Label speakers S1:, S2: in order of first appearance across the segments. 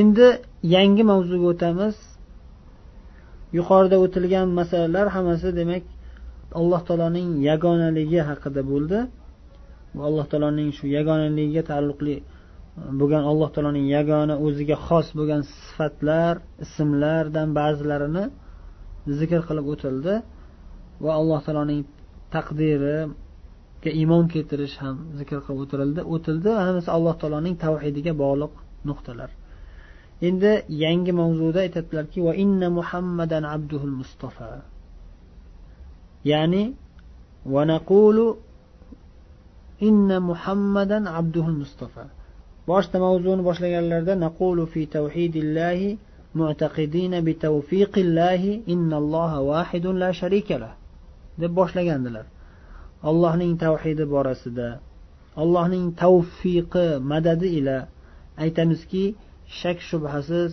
S1: endi yangi mavzuga o'tamiz. Yuqorida o'tilgan masalalar hammasi demak alloh taoloning yagonaligi haqida bo'ldi. Alloh taoloning shu yagonaligiga taalluqli bo'lgan alloh taoloning yagona o'ziga xos bo'lgan sifatlar ismlardan ba'zilarini zikr qilib o'tildi va alloh taoloning taqdiriga iymon keltirish ham zikr qilib o'tirildi o'tildi hammasi alloh taoloning tavhidiga bog'liq nuqtalar. Endi yangi mavzuda aytadilarki va inna muhammadan abduhul mustafa ya'ni va naqulu inna muhammadan abduhul mustafa boshida mavzuni boshlaganlarida naqulu fi tavhidillahi mu'taqidina bi tawfiqillahi innalloha vahidun la sharika lah. deb boshlagandilar. Allohning tavhidi borasida allohning tavfiqi madadi ila aytamizki shak shubhasiz.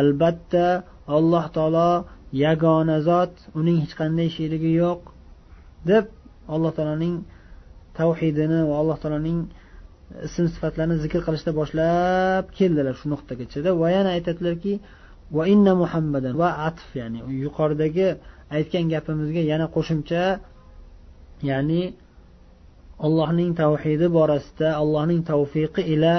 S1: Albatta alloh taolo yagona zot uning hech qanday sherigi yo'q deb alloh taoloning tavhidini va alloh taoloning ism sifatlarini zikr qilishda boshlab keldilar shu nuqtagachada va yana aytadilarki va inna muhammadan va atf ya'ni yuqoridagi aytgan gapimizga yana qo'shimcha ya'ni allohning tavhidi borasida allohning tavfiqi ila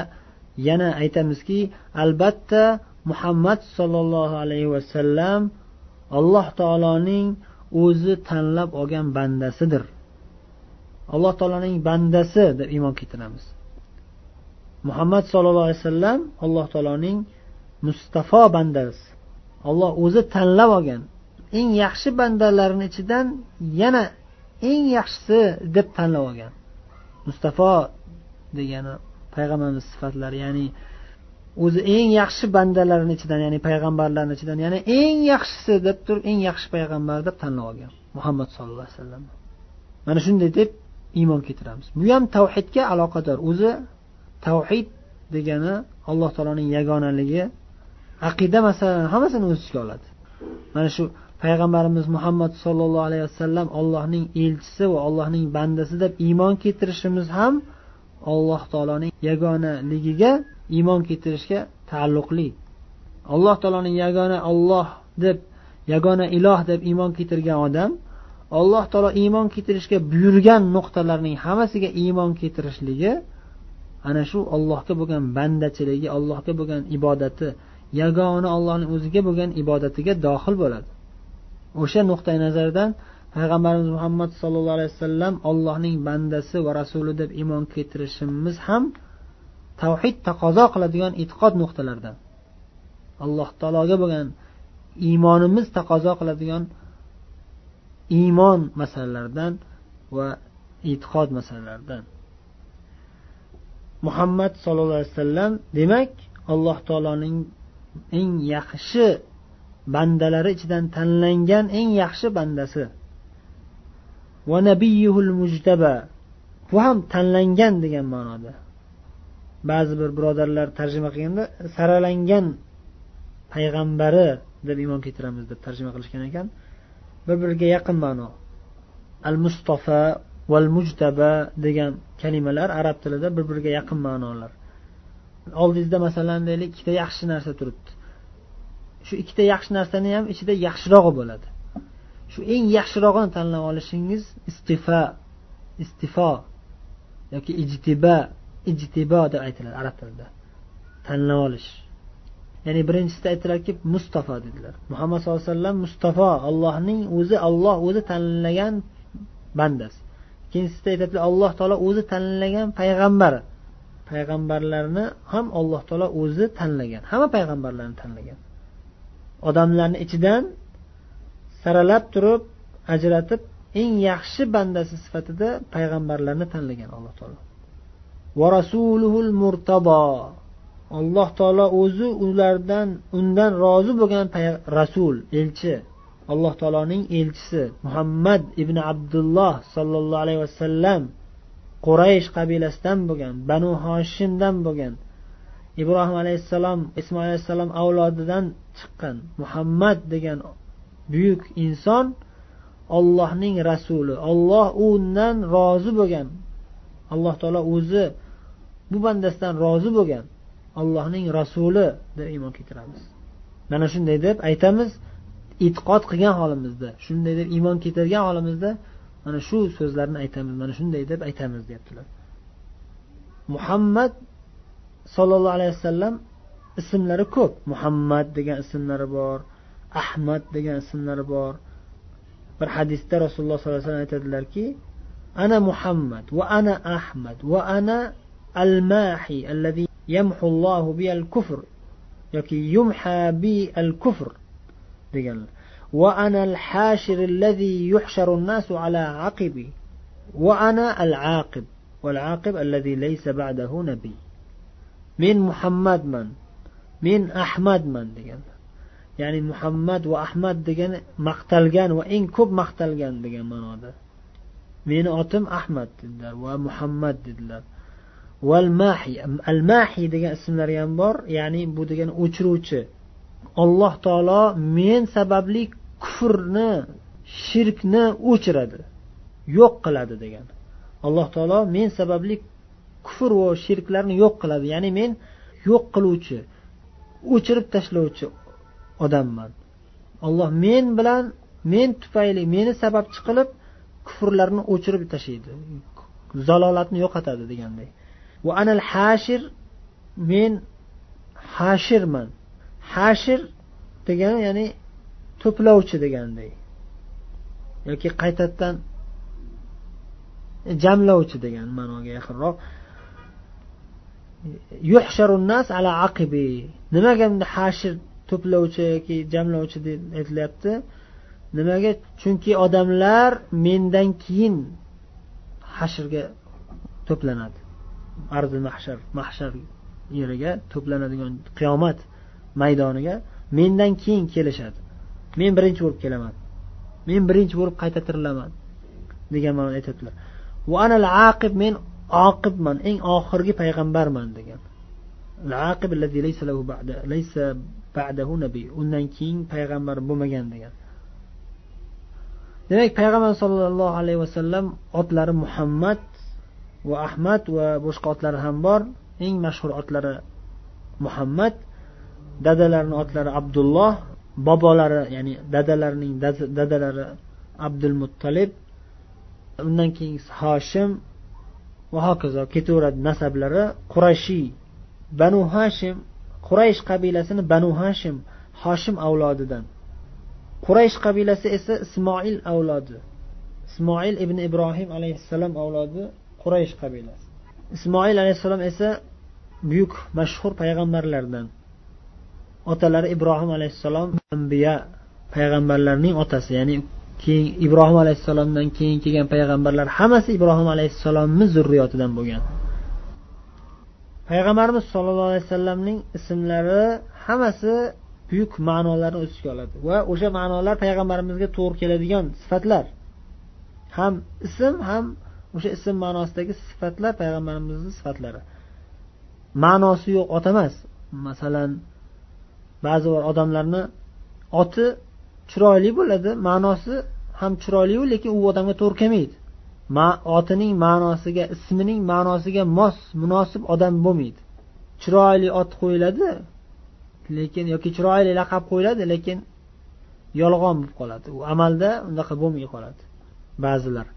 S1: yana aytamizki albatta muhammad sollallohu alayhi vasallam alloh taoloning o'zi tanlab olgan bandasidir. Alloh taoloning bandasi deb iymon keltiramiz. Muhammad sollallohu alayhi vasallam alloh taoloning mustafo bandasi. Olloh o'zi tanlab olgan eng yaxshi bandalarni ichidan yana eng yaxshisi deb tanlab olgan. Mustafo degani payg'ambarimiz sifatlari ya'ni o'zi eng yaxshi bandalarni ichidan ya'ni payg'ambarlarni ichidan ya'ni eng yaxshisi deb turib eng yaxshi payg'ambar deb tanlab olgan muhammad sallallohu alayhi vasallam. Mana shunday deb iymon keltiramiz. Bu ham tavhidga aloqador. O'zi tavhid degani alloh taoloning yagonaligi aqida masalalarini hammasini o'z ichiga oladi. Mana shu payg'ambarimiz muhammad sollallohu alayhi vasallam allohning elchisi va allohning bandasi deb iymon keltirishimiz ham alloh taoloning yagonaligiga iymon keltirishga taalluqli. Alloh taoloning yagona olloh deb yagona iloh deb iymon keltirgan odam alloh taolo iymon keltirishga buyurgan nuqtalarning hammasiga iymon keltirishligi ana shu allohga bo'lgan bandachiligi allohga bo'lgan ibodati yagona allohning o'ziga bo'lgan ibodatiga dohil bo'ladi. O'sha nuqtai nazardan payg'ambarimiz muhammad sallallohu alayhi vasallam allohning bandasi va rasuli deb iymon keltirishimiz ham tavhid taqozo qiladigan e'tiqod nuqtalaridan. Alloh taologa bo'lgan iymonimiz taqozo qiladigan iymon masalalaridan va e'tiqod masalalaridan. Muhammad sollallohu alayhi vasallam demak alloh taoloning eng yaxshi bandalari ichidan tanlangan eng yaxshi bandasi va nabiyuhul mujtaba bu ham tanlangan degan ma'noda. Ba'zi bir birodarlar tarjima qilganda saralangan payg'ambari deb iymon keltiramiz deb tarjima qilishgan ekan. Bir biriga yaqin ma'no. Al mustafa val mujtaba degan kalimalar arab tilida bir biriga yaqin ma'nolar. Oldingizda masalan deylik ikkita yaxshi narsa turibdi. Shu ikkita yaxshi narsani ham ichida yaxshirog'i bo'ladi. Shu eng yaxshirog'ini tanlab olishingiz istifo istifo yoki ijtiba ijtibo deb aytiladi arab tilida. Tanlab olish. Ya'ni birinchisida aytiladiki mustafo dedilar. Muhammad sallallohu alayhi vasallam mustafo allohning o'zi olloh o'zi tanlagan bandasi. Ikkinchisida aytadilar alloh taolo o'zi tanlagan payg'ambari payg'ambarlarni ham alloh taolo o'zi tanlagan. Hamma payg'ambarlarni tanlagan. Odamlarni ichidan saralab turib ajratib eng yaxshi bandasi sifatida payg'ambarlarni tanlagan alloh taolo. Va rasuluhul murtabo alloh taolo o'zi ulardan undan rozi bo'lgan rasul elchi. Alloh taoloning elchisi muhammad ibn abdulloh sollallohu alayhi vasallam quraysh qabilasidan bo'lgan banu hoshimdan bo'lgan ibrohim alayhissalom ismoil alayhissalom avlodidan chiqqan muhammad degan buyuk inson ollohning rasuli. Olloh undan rozi bo'lgan. Alloh taolo o'zi bu bandasidan rozi bo'lgan. Allohning rasuli deb iymon keltiramiz. Mana shunday deb aytamiz e'tiqod qilgan holimizda shunday deb iymon keltirgan holimizda mana shu so'zlarni aytamiz mana shunday deb aytamiz deyaptilar. Muhammad sollallohu alayhi vasallam ismlari ko'p. Muhammad degan ismlari bor ahmad degan ismlari bor bir hadisda rasululloh sollallohu alayhi vasallam aytadilarki ana muhammad va ana ahmad va ana al mahi alladhi yamhu allohu bi al kufr yoki yumha bi al kufr deganlar وأنا الحاشر الذي يحشر الناس على عقبي وأنا العاقب والعاقب الذي ليس بعده نبي من محمد من من أحمد من degan ya'ni muhammad va ahmad degani maqtalgan va eng ko'p maqtalgan degan ma'noda. Meni otim ahmad dedilar va muhammad dedilar. Val mahi al mahi degan ismlari ham bor ya'ni bu degani o'chiruvchi. Alloh taolo men sababli kufrni shirkni o'chiradi yo'q qiladi degan. Alloh taolo men sababli kufr va shirklarni yo'q qiladi. Ya'ni men yo'q qiluvchi o'chirib tashlovchi odamman. Olloh men bilan men tufayli meni sababchi qilib kufrlarni o'chirib tashlaydi. Zalolatni yo'qotadi deganday. Va anal hashir men hashirman. Hashir degani ya'ni to'plovchi deganday. Yoki qaytadan jamlovchi degan ma'noga yaqinroq. Yuhsharunnas ala aqibi. Nimaga bunda hashir to'plovchi yoki jamlovchi deb aytilyapti. Nimaga? Chunki odamlar mendan keyin hashrga to'planadi. Arzi mahshar mahshar yeriga to'planadigan qiyomat maydoniga mendan keyin kelishadi. Men birinchi bo'lib kelaman. Men birinchi bo'lib qayta tirilaman degan ma'noda aytyaptilar. Aqib men oqibman eng oxirgi payg'ambarman degan. Undan keyin payg'ambar bo'lmagan degan. Demak payg'ambar sollallohu alayhi vasallam otlari muhammad va ahmad va boshqa otlari ham bor. Eng mashhur otlari muhammad dadalarini otlari abdulloh bobolari ya'ni dadalarining dadalari abdul muttalib undan keyin hoshim va hokazo ketaveradi nasablari qurashiy banu hashim quraysh qabilasini banu hashim hoshim avlodidan. Quraysh qabilasi esa ismoil avlodi. Ismoil ibn ibrohim alayhissalom avlodi quraysh qabilasi. Ismoil alayhissalom esa buyuk mashhur payg'ambarlardan. Otalari ibrohim alayhissalom ambiya payg'ambarlarning otasi ya'ni keyin ibrohim alayhissalomdan keyin kelgan payg'ambarlar hammasi ibrohim alayhissalomni zurriyotidan bo'lgan. Payg'ambarimiz sollallohu alayhi vasallamning ismlari hammasi buyuk ma'nolarni o'z ichiga oladi. Va o'sha ma'nolar payg'ambarimizga to'g'ri keladigan sifatlar. Ham ism ham o'sha ism ma'nosidagi sifatlar payg'ambarimizni sifatlari. Ma'nosi yo'q ot emas. Masalan ba'zi bir odamlarni oti chiroyli bo'ladi ma'nosi ham chiroyliyu lekin u odamga to'g'ri kelmaydi. Ma, otining ma'nosiga ismining ma'nosiga mos munosib odam bo'lmaydi. Chiroyli ot qo'yiladi lekin yoki chiroyli laqab qo'yiladi lekin yolg'on bo'lib qoladi. U amalda unaqa bo'lmay qoladi ba'zilar.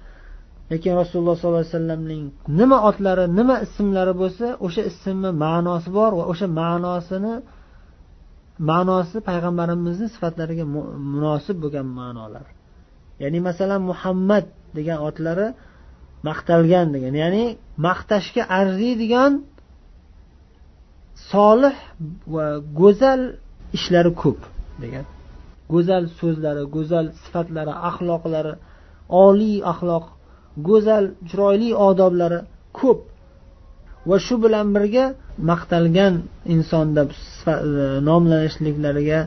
S1: Lekin rasululloh sollallohu alayhi vasallamning nima otlari nima ismlari bo'lsa o'sha ismni ma'nosi bor va o'sha ma'nosini ma'nosi payg'ambarimizni sifatlariga munosib bo'lgan ma'nolar. Ya'ni masalan muhammad degan otlari maqtalgan degan. Ya'ni maqtashga arziydigan solih va go'zal ishlari ko'p degan. Go'zal so'zlari go'zal sifatlari axloqlari oliy axloq go'zal chiroyli odoblari ko'p. Va shu bilan birga maqtalgan insonda e, nomlanishliklariga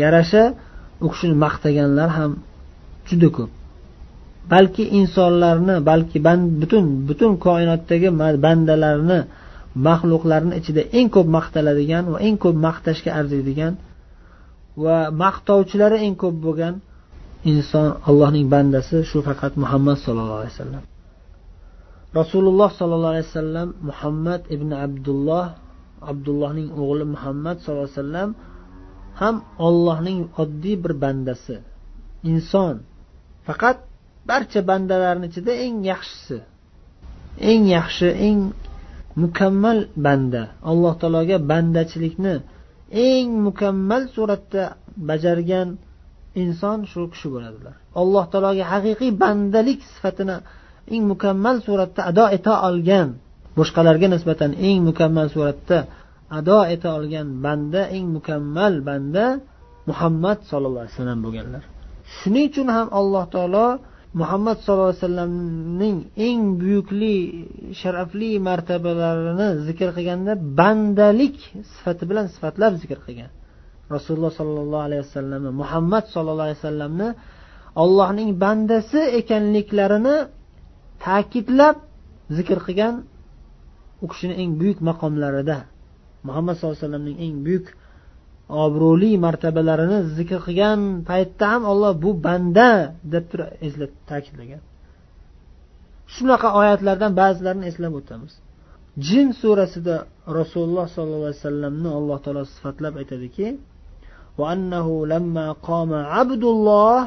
S1: yarasha u kishini maqtaganlar ham juda ko'p. Balki insonlarni balki butun butun koinotdagi bandalarni maxluqlarni ichida eng ko'p maqtaladigan va eng ko'p maqtashga arziydigan va maqtovchilari eng ko'p bo'lgan inson allohning bandasi shu faqat muhammad sollallohu alayhi vasallam. Rasululloh sollallohu alayhi vasallam muhammad ibn abdulloh abdullohning o'g'li muhammad sallallohu alayhi vasallam ham ollohning oddiy bir bandasi. Inson. Faqat barcha bandalarni ichida eng yaxshisi eng yaxshi eng mukammal banda alloh taologa bandachilikni eng mukammal suratda bajargan inson shu kishi bo'ladilar. Alloh taologa haqiqiy bandalik sifatini eng mukammal suratda ado eta olgan boshqalarga nisbatan eng mukammal suratda ado eta olgan banda eng mukammal banda muhammad sollallohu alayhi vasallam bo'lganlar. Shuning uchun ham alloh taolo muhammad sallallohu alayhi vasallamning eng buyukli sharafli martabalarini zikr qilganda bandalik sifati bilan sifatlab zikr qilgan. Rasululloh sollallohu alayhi vasallamni muhammad sollallohu alayhi vasallamni allohning bandasi ekanliklarini ta'kidlab zikr qilgan u kishini eng buyuk maqomlarida muhammad sallallohu alayhi vasallamning eng buyuk obro'li martabalarini zikr qilgan paytda ham olloh bu banda deb turib eslat ta'kidlagan shunaqa oyatlardan ba'zilarini eslab o'tamiz jin surasida rasululloh sollallohu alayhi vasallamni alloh taolo sifatlab aytadiki وأنه لما قام عبد الله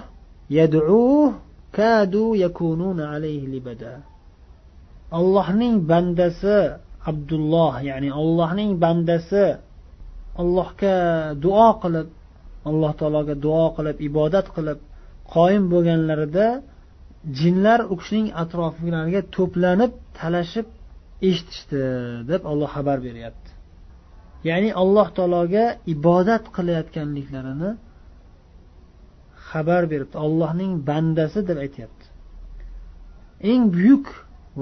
S1: يدعوه كادوا يكونون عليه لبدا allohning bandasi abdulloh ya'ni allohning bandasi allohga duo qilib alloh taologa duo qilib ibodat qilib qoyim bo'lganlarida jinlar u kishining atroflariga to'planib talashib eshitishdi deb olloh xabar beryapti. Ya'ni alloh taologa ibodat qilayotganliklarini xabar beribdi. Allohning bandasi deb aytyapti. Eng buyuk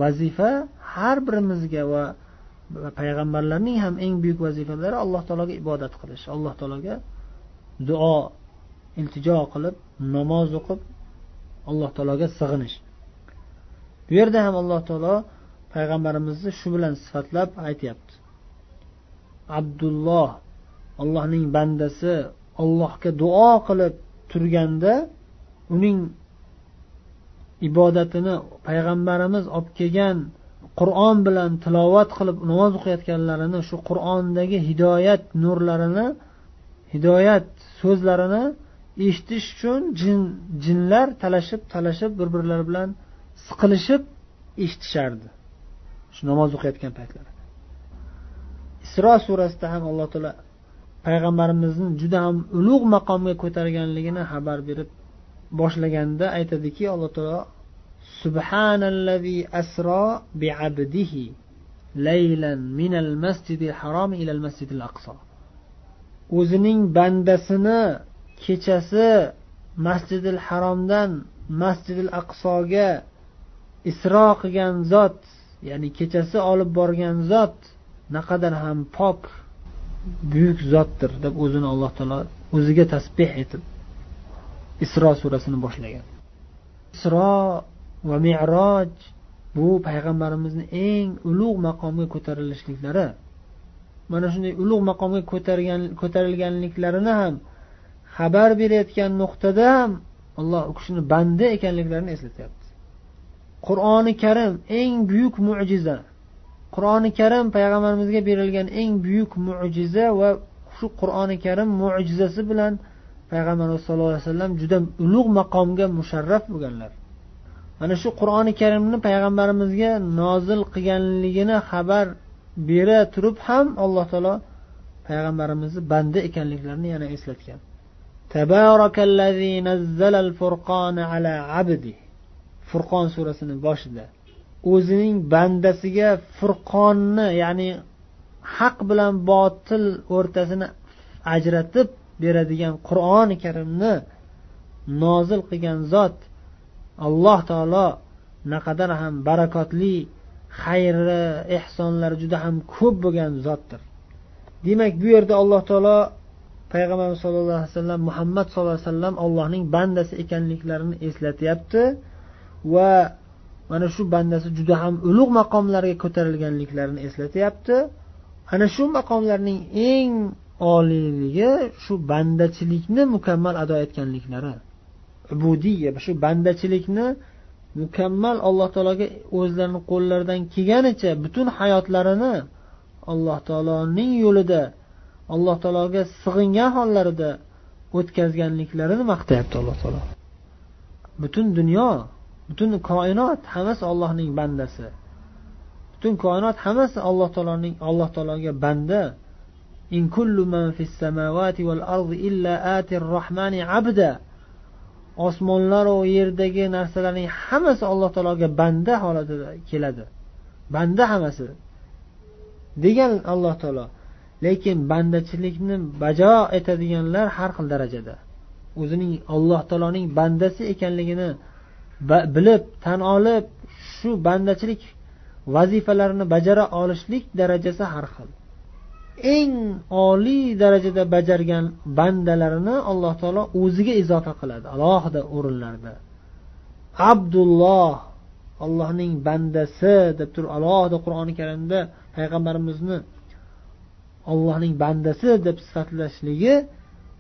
S1: vazifa har birimizga va payg'ambarlarning ham eng buyuk vazifalari alloh taologa ibodat qilish. Alloh taologa duo iltijo qilib namoz o'qib alloh taologa sig'inish. Bu yerda ham alloh taolo payg'ambarimizni shu bilan sifatlab aytyapti. Abdulloh allohning bandasi allohga duo qilib turganda uning ibodatini payg'ambarimiz olib kelgan qur'on bilan tilovat qilib namoz o'qiyotganlarini shu qur'ondagi hidoyat nurlarini hidoyat so'zlarini eshitish uchun jin jinlar talashib talashib bir birlari bilan siqilishib eshitishardi. Shu namoz o'qiyotgan paytlarida isro surasida ham alloh taolo payg'ambarimizni juda ham ulug' maqomga ko'targanligini xabar berib boshlaganda aytadiki alloh taolo سبحان الذي أسرى بعبده ليلا من المسجد الحرام إلى المسجد الأقصى o'zining bandasini kechasi masjidil haromdan masjidil aqsoga isro qilgan zot ya'ni kechasi olib borgan zot naqadar ham pok buyuk zotdir deb o'zini alloh taolo o'ziga tasbeh etib isro surasini boshlagan. Isro va meroj bu payg'ambarimizni eng ulug' maqomga ko'tarilishliklari mana shunday ulug' maqomga ko'targan ko'tarilganliklarini ham xabar berayotgan nuqtada alloh u kishini banda ekanliklarini eslatyapti. Qur'oni karim eng buyuk mo'jiza qur'oni karim payg'ambarimizga berilgan eng buyuk mo'jiza va shu qur'oni karim mo'jizasi bilan payg'ambarimiz sallallohu alayhi vasallam juda ulug' maqomga musharraf bo'lganlar. Mana shu qur'oni karimni payg'ambarimizga nozil qilganligini xabar bera turib ham alloh taolo payg'ambarimizni banda ekanliklarini yana eslatgan. Furqon surasini boshida. O'zining bandasiga furqonni ya'ni haq bilan botil o'rtasini ajratib beradigan qur'oni karimni nozil qilgan zot alloh taolo naqadar ham barakotli xayri ehsonlari juda ham ko'p bo'lgan zotdir. Demak bu yerda alloh taolo payg'ambarimiz sollallohu alayhi vasallam muhammad sallallohu alayhi vasallam allohning bandasi ekanliklarini eslatyapti va mana shu bandasi juda ham ulug' maqomlarga ko'tarilganliklarini eslatyapti. Ana shu maqomlarning eng oliyligi shu bandachilikni mukammal ado etganliklari. Ubudiya shu bandachilikni mukammal alloh taologa o'zlarini qo'llaridan kelganicha butun hayotlarini alloh taoloning yo'lida alloh taologa sig'ingan hollarida o'tkazganliklarini maqtayapti alloh taolo. Butun dunyo butun koinot hammasi ollohning bandasi. Butun koinot hammasi alloh taoloning alloh taologa banda. In kullu man fis samawati val ardi illa atir rahmani abda. Osmonlaru yerdagi narsalarning hammasi alloh taologa banda holatida keladi. Banda hammasi. Degan alloh taolo. Lekin bandachilikni bajo etadiganlar har xil darajada. O'zining alloh taoloning bandasi ekanligini bilib tan olib shu bandachilik vazifalarini bajara olishlik darajasi har xil. Eng oliy darajada bajargan bandalarini alloh taolo o'ziga izofa qiladi. Alohida o'rinlarda. Abdulloh allohning bandasi deb turib alohida qur'oni karimda payg'ambarimizni ollohning bandasi deb sifatlashligi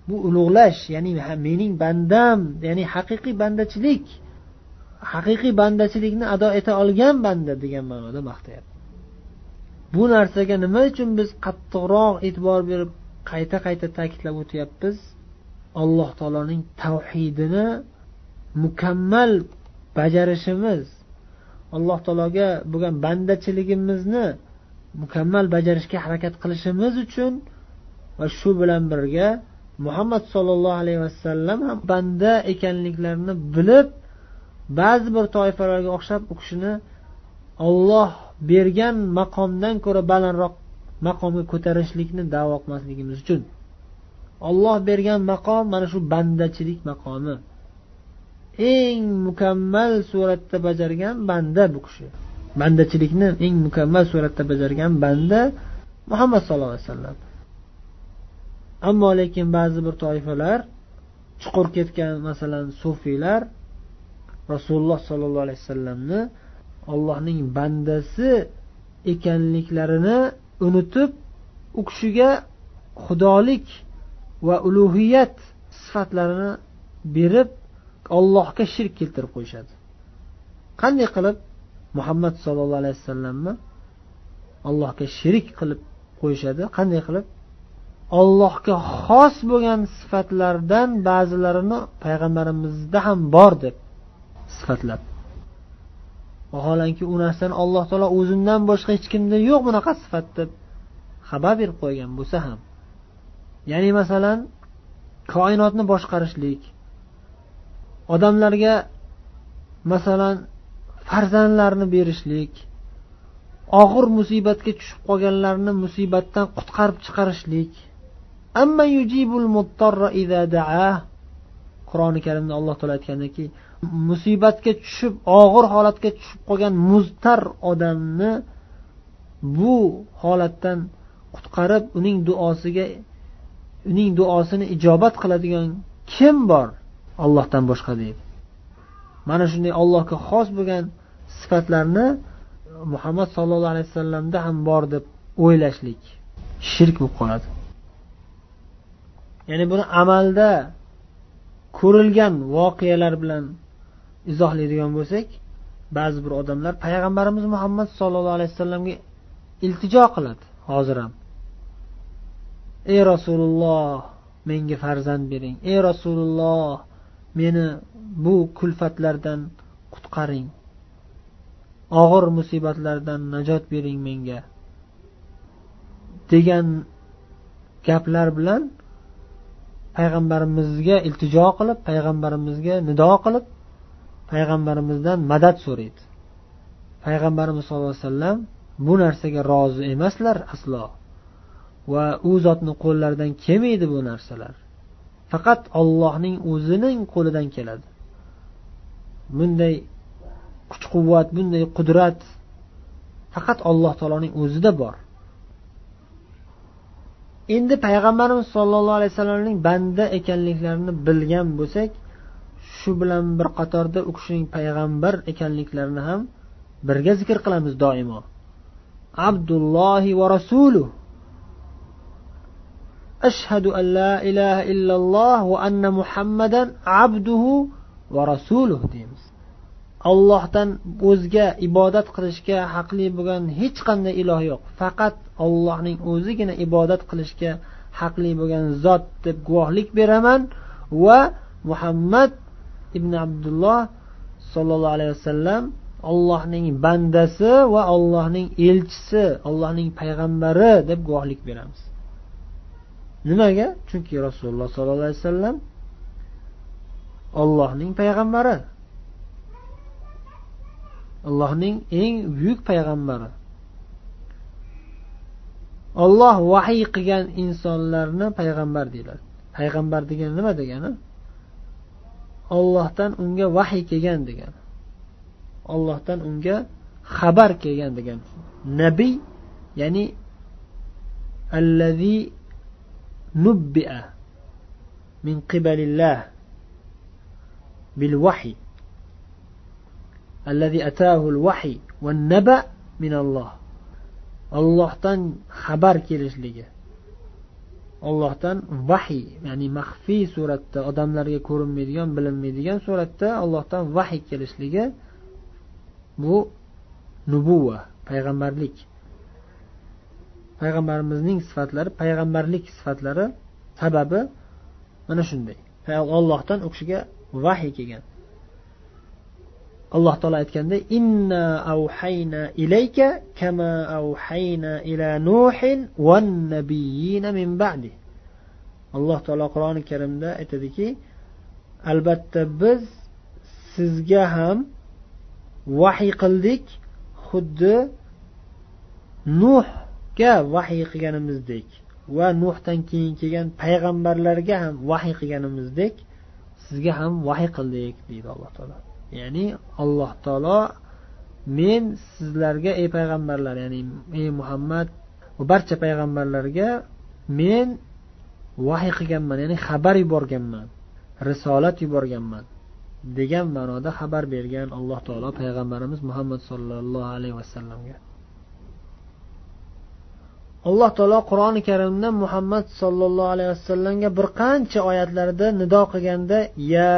S1: bu ulug'lash ya'ni mening bandam ya'ni haqiqiy bandachilik haqiqiy bandachilikni ado eta olgan banda degan ma'noda maqtayapti. Bu narsaga nima uchun biz qattiqroq e'tibor berib qayta qayta ta'kidlab o'tyapmiz? Alloh taoloning tavhidini mukammal bajarishimiz alloh taologa bo'lgan bandachiligimizni mukammal bajarishga harakat qilishimiz uchun va shu bilan birga muhammad sollallohu alayhi vasallam ham banda ekanliklarini bilib ba'zi bir toifalarga o'xshab u kishini olloh bergan maqomdan ko'ra balandroq maqomga ko'tarishlikni davo qilmasligimiz uchun. Olloh bergan maqom mana shu bandachilik maqomi. Eng mukammal suratda bajargan banda bu kishi. Bandachilikni eng mukammal suratda bajargan banda muhammad sallallohu alayhi vasallam. Ammo lekin ba'zi bir toifalar chuqur ketgan masalan sufiylar rasululloh sollallohu alayhi vasallamni ollohning bandasi ekanliklarini unutib u kishiga xudolik va ulug'iyat sifatlarini berib ollohga shirk keltirib qo'yishadi. Qanday qilib? Muhammad sollallohu alayhi vasallamni allohga shirik qilib qo'yishadi. Qanday qilib? Ollohga xos bo'lgan sifatlardan ba'zilarini payg'ambarimizda ham bor deb sifatlab. Vaholanki u narsani alloh taolo o'zimdan boshqa hech kimda yo'q bunaqa sifat deb xabar berib qo'ygan bo'lsa ham. Ya'ni masalan koinotni boshqarishlik odamlarga masalan farzandlarni berishlik og'ir musibatga tushib qolganlarni musibatdan qutqarib chiqarishlik. Qur'oni karimda alloh taolo aytgandaki musibatga tushib og'ir holatga tushib qolgan muztar odamni bu holatdan qutqarib uning duosiga uning duosini ijobat qiladigan kim bor? Ollohdan boshqa deydi. Mana shunday allohga xos bo'lgan sifatlarni muhammad sollallohu alayhi vasallamda ham bor deb o'ylashlik shirk bo'lib qoladi. Ya'ni buni amalda ko'rilgan voqealar bilan izohlaydigan bo'lsak ba'zi bir odamlar payg'ambarimiz muhammad sollallohu alayhi vasallamga iltijo qiladi. Hozir ham. Ey rasululloh menga farzand bering. Ey rasululloh meni bu kulfatlardan qutqaring. Og'ir musibatlardan najot bering menga degan gaplar bilan payg'ambarimizga iltijo qilib payg'ambarimizga nido qilib payg'ambarimizdan madad so'raydi. Payg'ambarimiz sallallohu alayhi vasallam bu narsaga rozi emaslar aslo. Va u zotni qo'llaridan kelmaydi bu narsalar. Faqat ollohning o'zining qo'lidan keladi. Bunday kuch quvvat bunday qudrat faqat alloh taoloning o'zida bor. Endi payg'ambarimiz sollallohu alayhi vasallamning banda ekanliklarini bilgan bo'lsak shu bilan bir qatorda u kishining payg'ambar ekanliklarini ham birga zikr qilamiz doimo. Abdullohi va rasulu ashhadu an la ilaha illalloh va anna muhammadan abduhu va rasuluh deymiz. Allohdan o'zga ibodat qilishga haqli bo'lgan hech qanday iloh yo'q. Faqat ollohning o'zigina ibodat qilishga haqli bo'lgan zot deb guvohlik beraman va muhammad ibn abdulloh sollallohu alayhi vasallam ollohning bandasi va ollohning elchisi ollohning payg'ambari deb guvohlik beramiz. Nimaga? Chunki rasululloh sollallohu alayhi vasallam ollohning payg'ambari. Allohning eng buyuk payg'ambari. Olloh vahiy qilgan insonlarni payg'ambar deyiladi. Payg'ambar degani nima degani? Ollohdan unga vahiy kelgan degani ollohdan unga xabar kelgan degan. Nabiy ya'ni allazi nubbi'a min qibalillah bil vahiy allazi atahu al vahiy va naba min alloh ollohdan xabar kelishligi. Ollohdan vahiy ya'ni maxfiy suratda odamlarga ko'rinmaydigan bilinmaydigan suratda ollohdan vahiy kelishligi bu nubuva payg'ambarlik. Payg'ambarimizning sifatlari payg'ambarlik sifatlari sababi mana shunday. Ollohdan u kishiga vahiy kelgan. Alloh taolo aytganda inna avhayna ilayka kama avhayna ila nuhin van nabiyina min ba'di. Alloh taolo qur'oni karimda aytadiki albatta biz sizga ham vahiy qildik xuddi nuhga vahiy qilganimizdek va nuhdan keyin kelgan payg'ambarlarga ham vahiy qilganimizdek sizga ham vahiy qildik deydi alloh taolo. Ya'ni alloh taolo men sizlarga ey payg'ambarlar ya'ni ey muhammad va barcha payg'ambarlarga men vahiy qilganman ya'ni xabar yuborganman risolat yuborganman degan ma'noda xabar bergan alloh taolo payg'ambarimiz muhammad sollallohu alayhi vasallamga. Alloh taolo qur'oni karimda muhammad sollallohu alayhi vasallamga bir qancha oyatlarda nido qilganda ya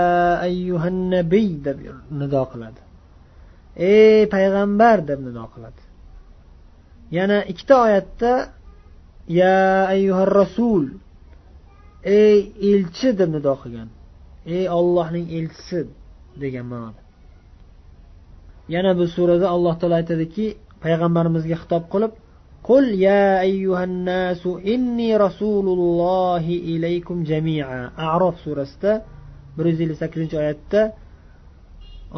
S1: ayyuhan nabiy deb nido qiladi. Ey payg'ambar deb nido qiladi. Yana ikkita oyatda ya ayyuhar rasul ey elchi deb nido qilgan. Ey ollohning elchisi degan ma'noda. Yana bu surada alloh taolo aytadiki payg'ambarimizga xitob qilib قل يا أيها الناس إني رسول الله إليكم جميعا أعراف surasida bir yuz ellik sakkizinchi oyatda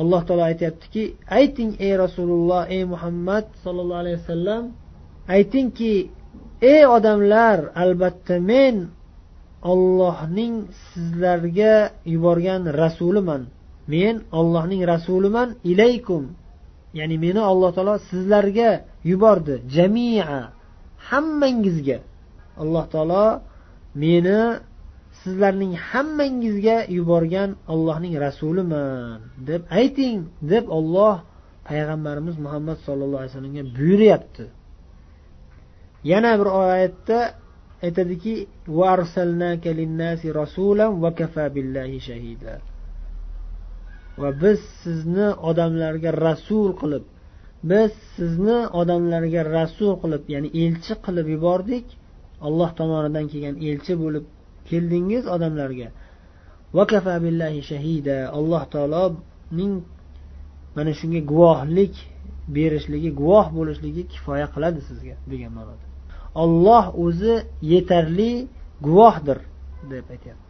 S1: alloh taolo aytyaptiki ayting ey rasululloh ey muhammad sollallohu alayhi vasallam aytingki ey odamlar albatta men ollohning sizlarga yuborgan rasuliman men ollohning rasuliman ilaykum Ya'ni meni alloh taolo sizlarga yubordi jamia hammangizga. Alloh taolo meni sizlarning hammangizga yuborgan ollohning rasuliman deb ayting deb olloh payg'ambarimiz muhammad sollallohu alayhi vasallamga buyuryapti. Yana bir oyatda aytadiki va biz sizni odamlarga rasul qilib biz sizni odamlarga rasul qilib ya'ni elchi qilib yubordik. Alloh tomonidan kelgan elchi bo'lib keldingiz odamlarga. Vakafa billahi shahida. Alloh taoloning mana shunga guvohlik berishligi guvoh bo'lishligi kifoya qiladi sizga degan ma'noda. Olloh o'zi yetarli guvohdir deb aytyapti.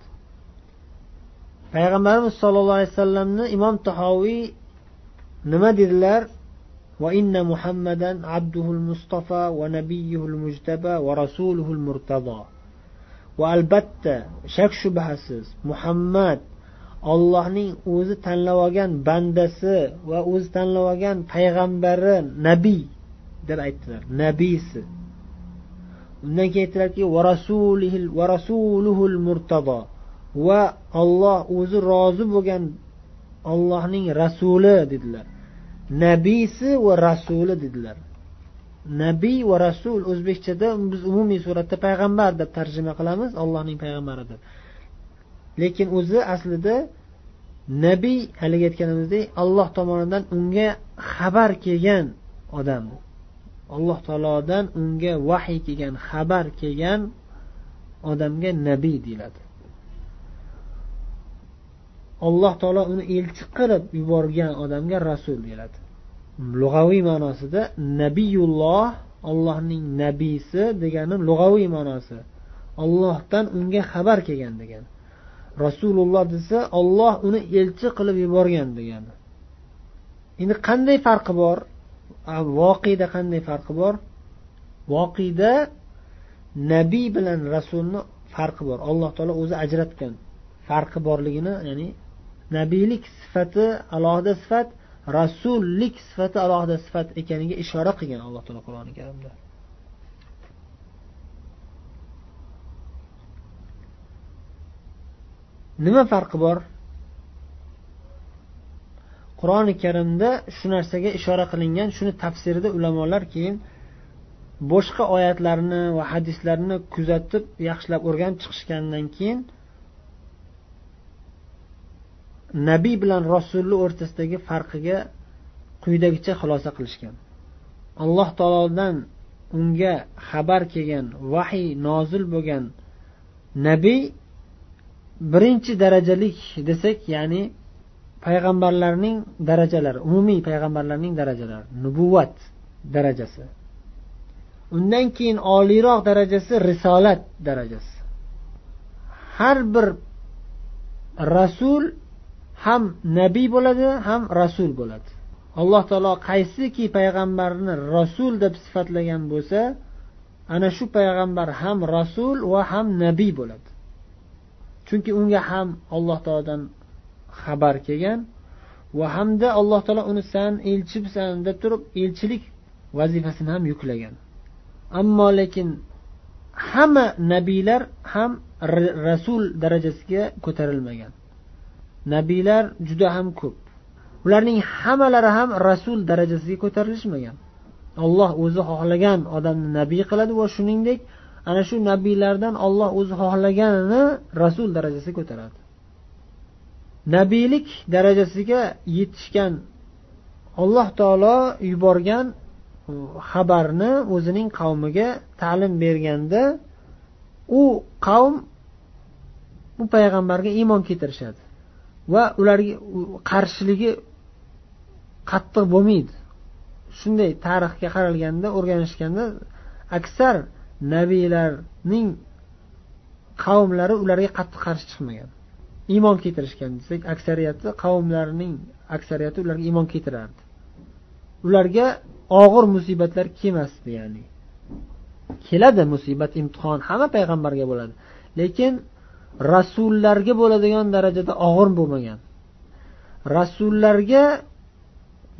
S1: payg'ambarimiz sollallohu alayhi vasallamni imom tahoviy nima dedilar وإن محمدا عبده المصطفى ونبيه المجتبى ورسوله المرتضى وألبتة شك shubhasiz muhammad ollohning o'zi tanlab olgan bandasi va o'zi tanlab olgan payg'ambari nabiy deb aytdilar nabiysi undan keyin aytdilarki murtado va olloh o'zi rozi bo'lgan ollohning rasuli dedilar. Nabiysi va rasuli dedilar. Nabiy va rasul o'zbekchada biz umumiy suratda payg'ambar deb tarjima qilamiz allohning payg'ambari deb lekin o'zi aslida nabiy haligi aytganimizdek alloh tomonidan unga xabar kelgan odam. Alloh taolodan unga vahiy kelgan xabar kelgan odamga nabiy deyiladi. Alloh taolo uni elchi qilib yuborgan odamga rasul deyiladi lug'aviy ma'nosida nabiyulloh ollohning nabiysi degani lug'aviy ma'nosi. Ollohdan unga xabar kelgan degani rasululloh desa olloh uni elchi qilib yuborgan degani endi qanday farqi bor? Voqeda qanday farqi bor? Voqeda nabiy bilan rasulni farqi bor. Alloh taolo o'zi ajratgan farqi borligini ya'ni nabiylik sifati alohida sifat rasullik sifati alohida sifat ekaniga ishora qilgan alloh taolo qur'oni karimda. Nima farqi bor? Qur'oni karimda shu narsaga ishora qilingan shuni tafsirida ulamolar keyin boshqa oyatlarni va hadislarni kuzatib yaxshilab o'rganib chiqishgandan keyin nabiy bilan rasulni o'rtasidagi farqiga quyidagicha xulosa qilishgan. Alloh taolodan unga xabar kelgan vahiy nozil bo'lgan nabiy birinchi darajalik desak ya'ni payg'ambarlarning darajalari umumiy payg'ambarlarning darajalari nubuvvat darajasi. Undan keyin oliyroq darajasi risolat darajasi. Har bir rasul ham nabiy bo'ladi ham rasul bo'ladi. Alloh taolo qaysiki payg'ambarni rasul deb sifatlagan bo'lsa ana shu payg'ambar ham rasul va ham nabiy bo'ladi. Chunki unga ham alloh taolodan xabar kelgan va hamda alloh taolo uni san elchisan deb turib elchilik vazifasini ham yuklagan. Ammo lekin hamma nabiylar ham rasul darajasiga ko'tarilmagan. Nabiylar juda ham ko'p. Ularning hammalari ham rasul darajasiga ko'tarilishmagan. Olloh o'zi xohlagan odamni nabiy qiladi va shuningdek ana shu nabiylardan olloh o'zi xohlaganini rasul darajasiga ko'taradi. Nabiylik darajasiga yetishgan alloh taolo yuborgan xabarni o'zining qavmiga ta'lim berganda u qavm bu payg'ambarga iymon keltirishadi. Va ularga qarshiligi qattiq bo'lmaydi. Shunday tarixga qaralganda o'rganishganda aksar nabiylarning qavmlari ularga qattiq qarshi chiqmagan. Iymon keltirishgan desak aksariyati qavmlarining aksariyati ularga iymon keltirardi. Ularga og'ir musibatlar kelmasdi ya'ni. Keladi musibat imtihon hamma payg'ambarga bo'ladi. Lekin rasullarga bo'ladigan darajada og'ir bo'lmagan. Rasullarga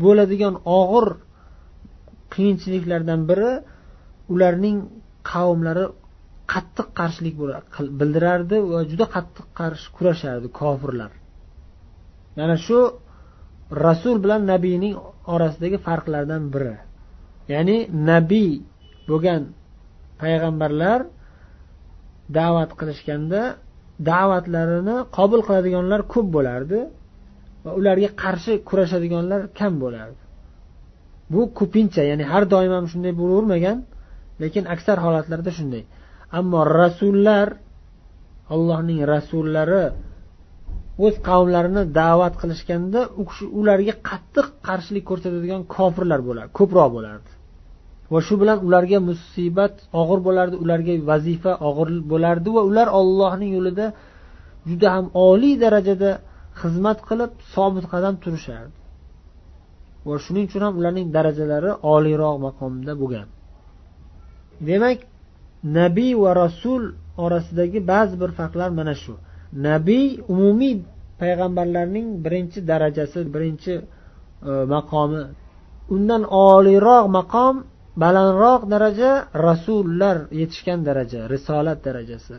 S1: bo'ladigan og'ir qiyinchiliklardan biri ularning qavmlari qattiq qarshilik bildirardi va juda qattiq qarshi kurashardi kofirlar. Mana shu rasul bilan nabiyning orasidagi farqlardan biri. Ya'ni nabiy bo'lgan payg'ambarlar da'vat qilishganda da'vatlarini qabul qiladiganlar ko'p bo'lardi va ularga qarshi kurashadiganlar kam bo'lardi. Bu ko'pincha ya'ni har doim ham shunday bo'lavermagan lekin aksar holatlarda shunday. Ammo rasullar allohning rasullari o'z qavmlarini da'vat qilishganda u kishi ularga qattiq qarshilik ko'rsatadigan kofirlar bo'lardi ko'proq bo'lardi. Va shu bilan ularga musibat og'ir bo'lardi ularga vazifa og'ir bo'lardi va ular ollohning yo'lida juda ham oliy darajada xizmat qilib sobit qadam turishardi. Va shuning uchun ham ularning darajalari oliyroq maqomda bo'lgan. Demak nabiy va rasul orasidagi ba'zi bir farqlar mana shu. Nabiy umumiy payg'ambarlarning birinchi darajasi birinchi e, maqomi. Undan oliyroq maqom balandroq daraja rasullar yetishgan daraja risolat darajasi.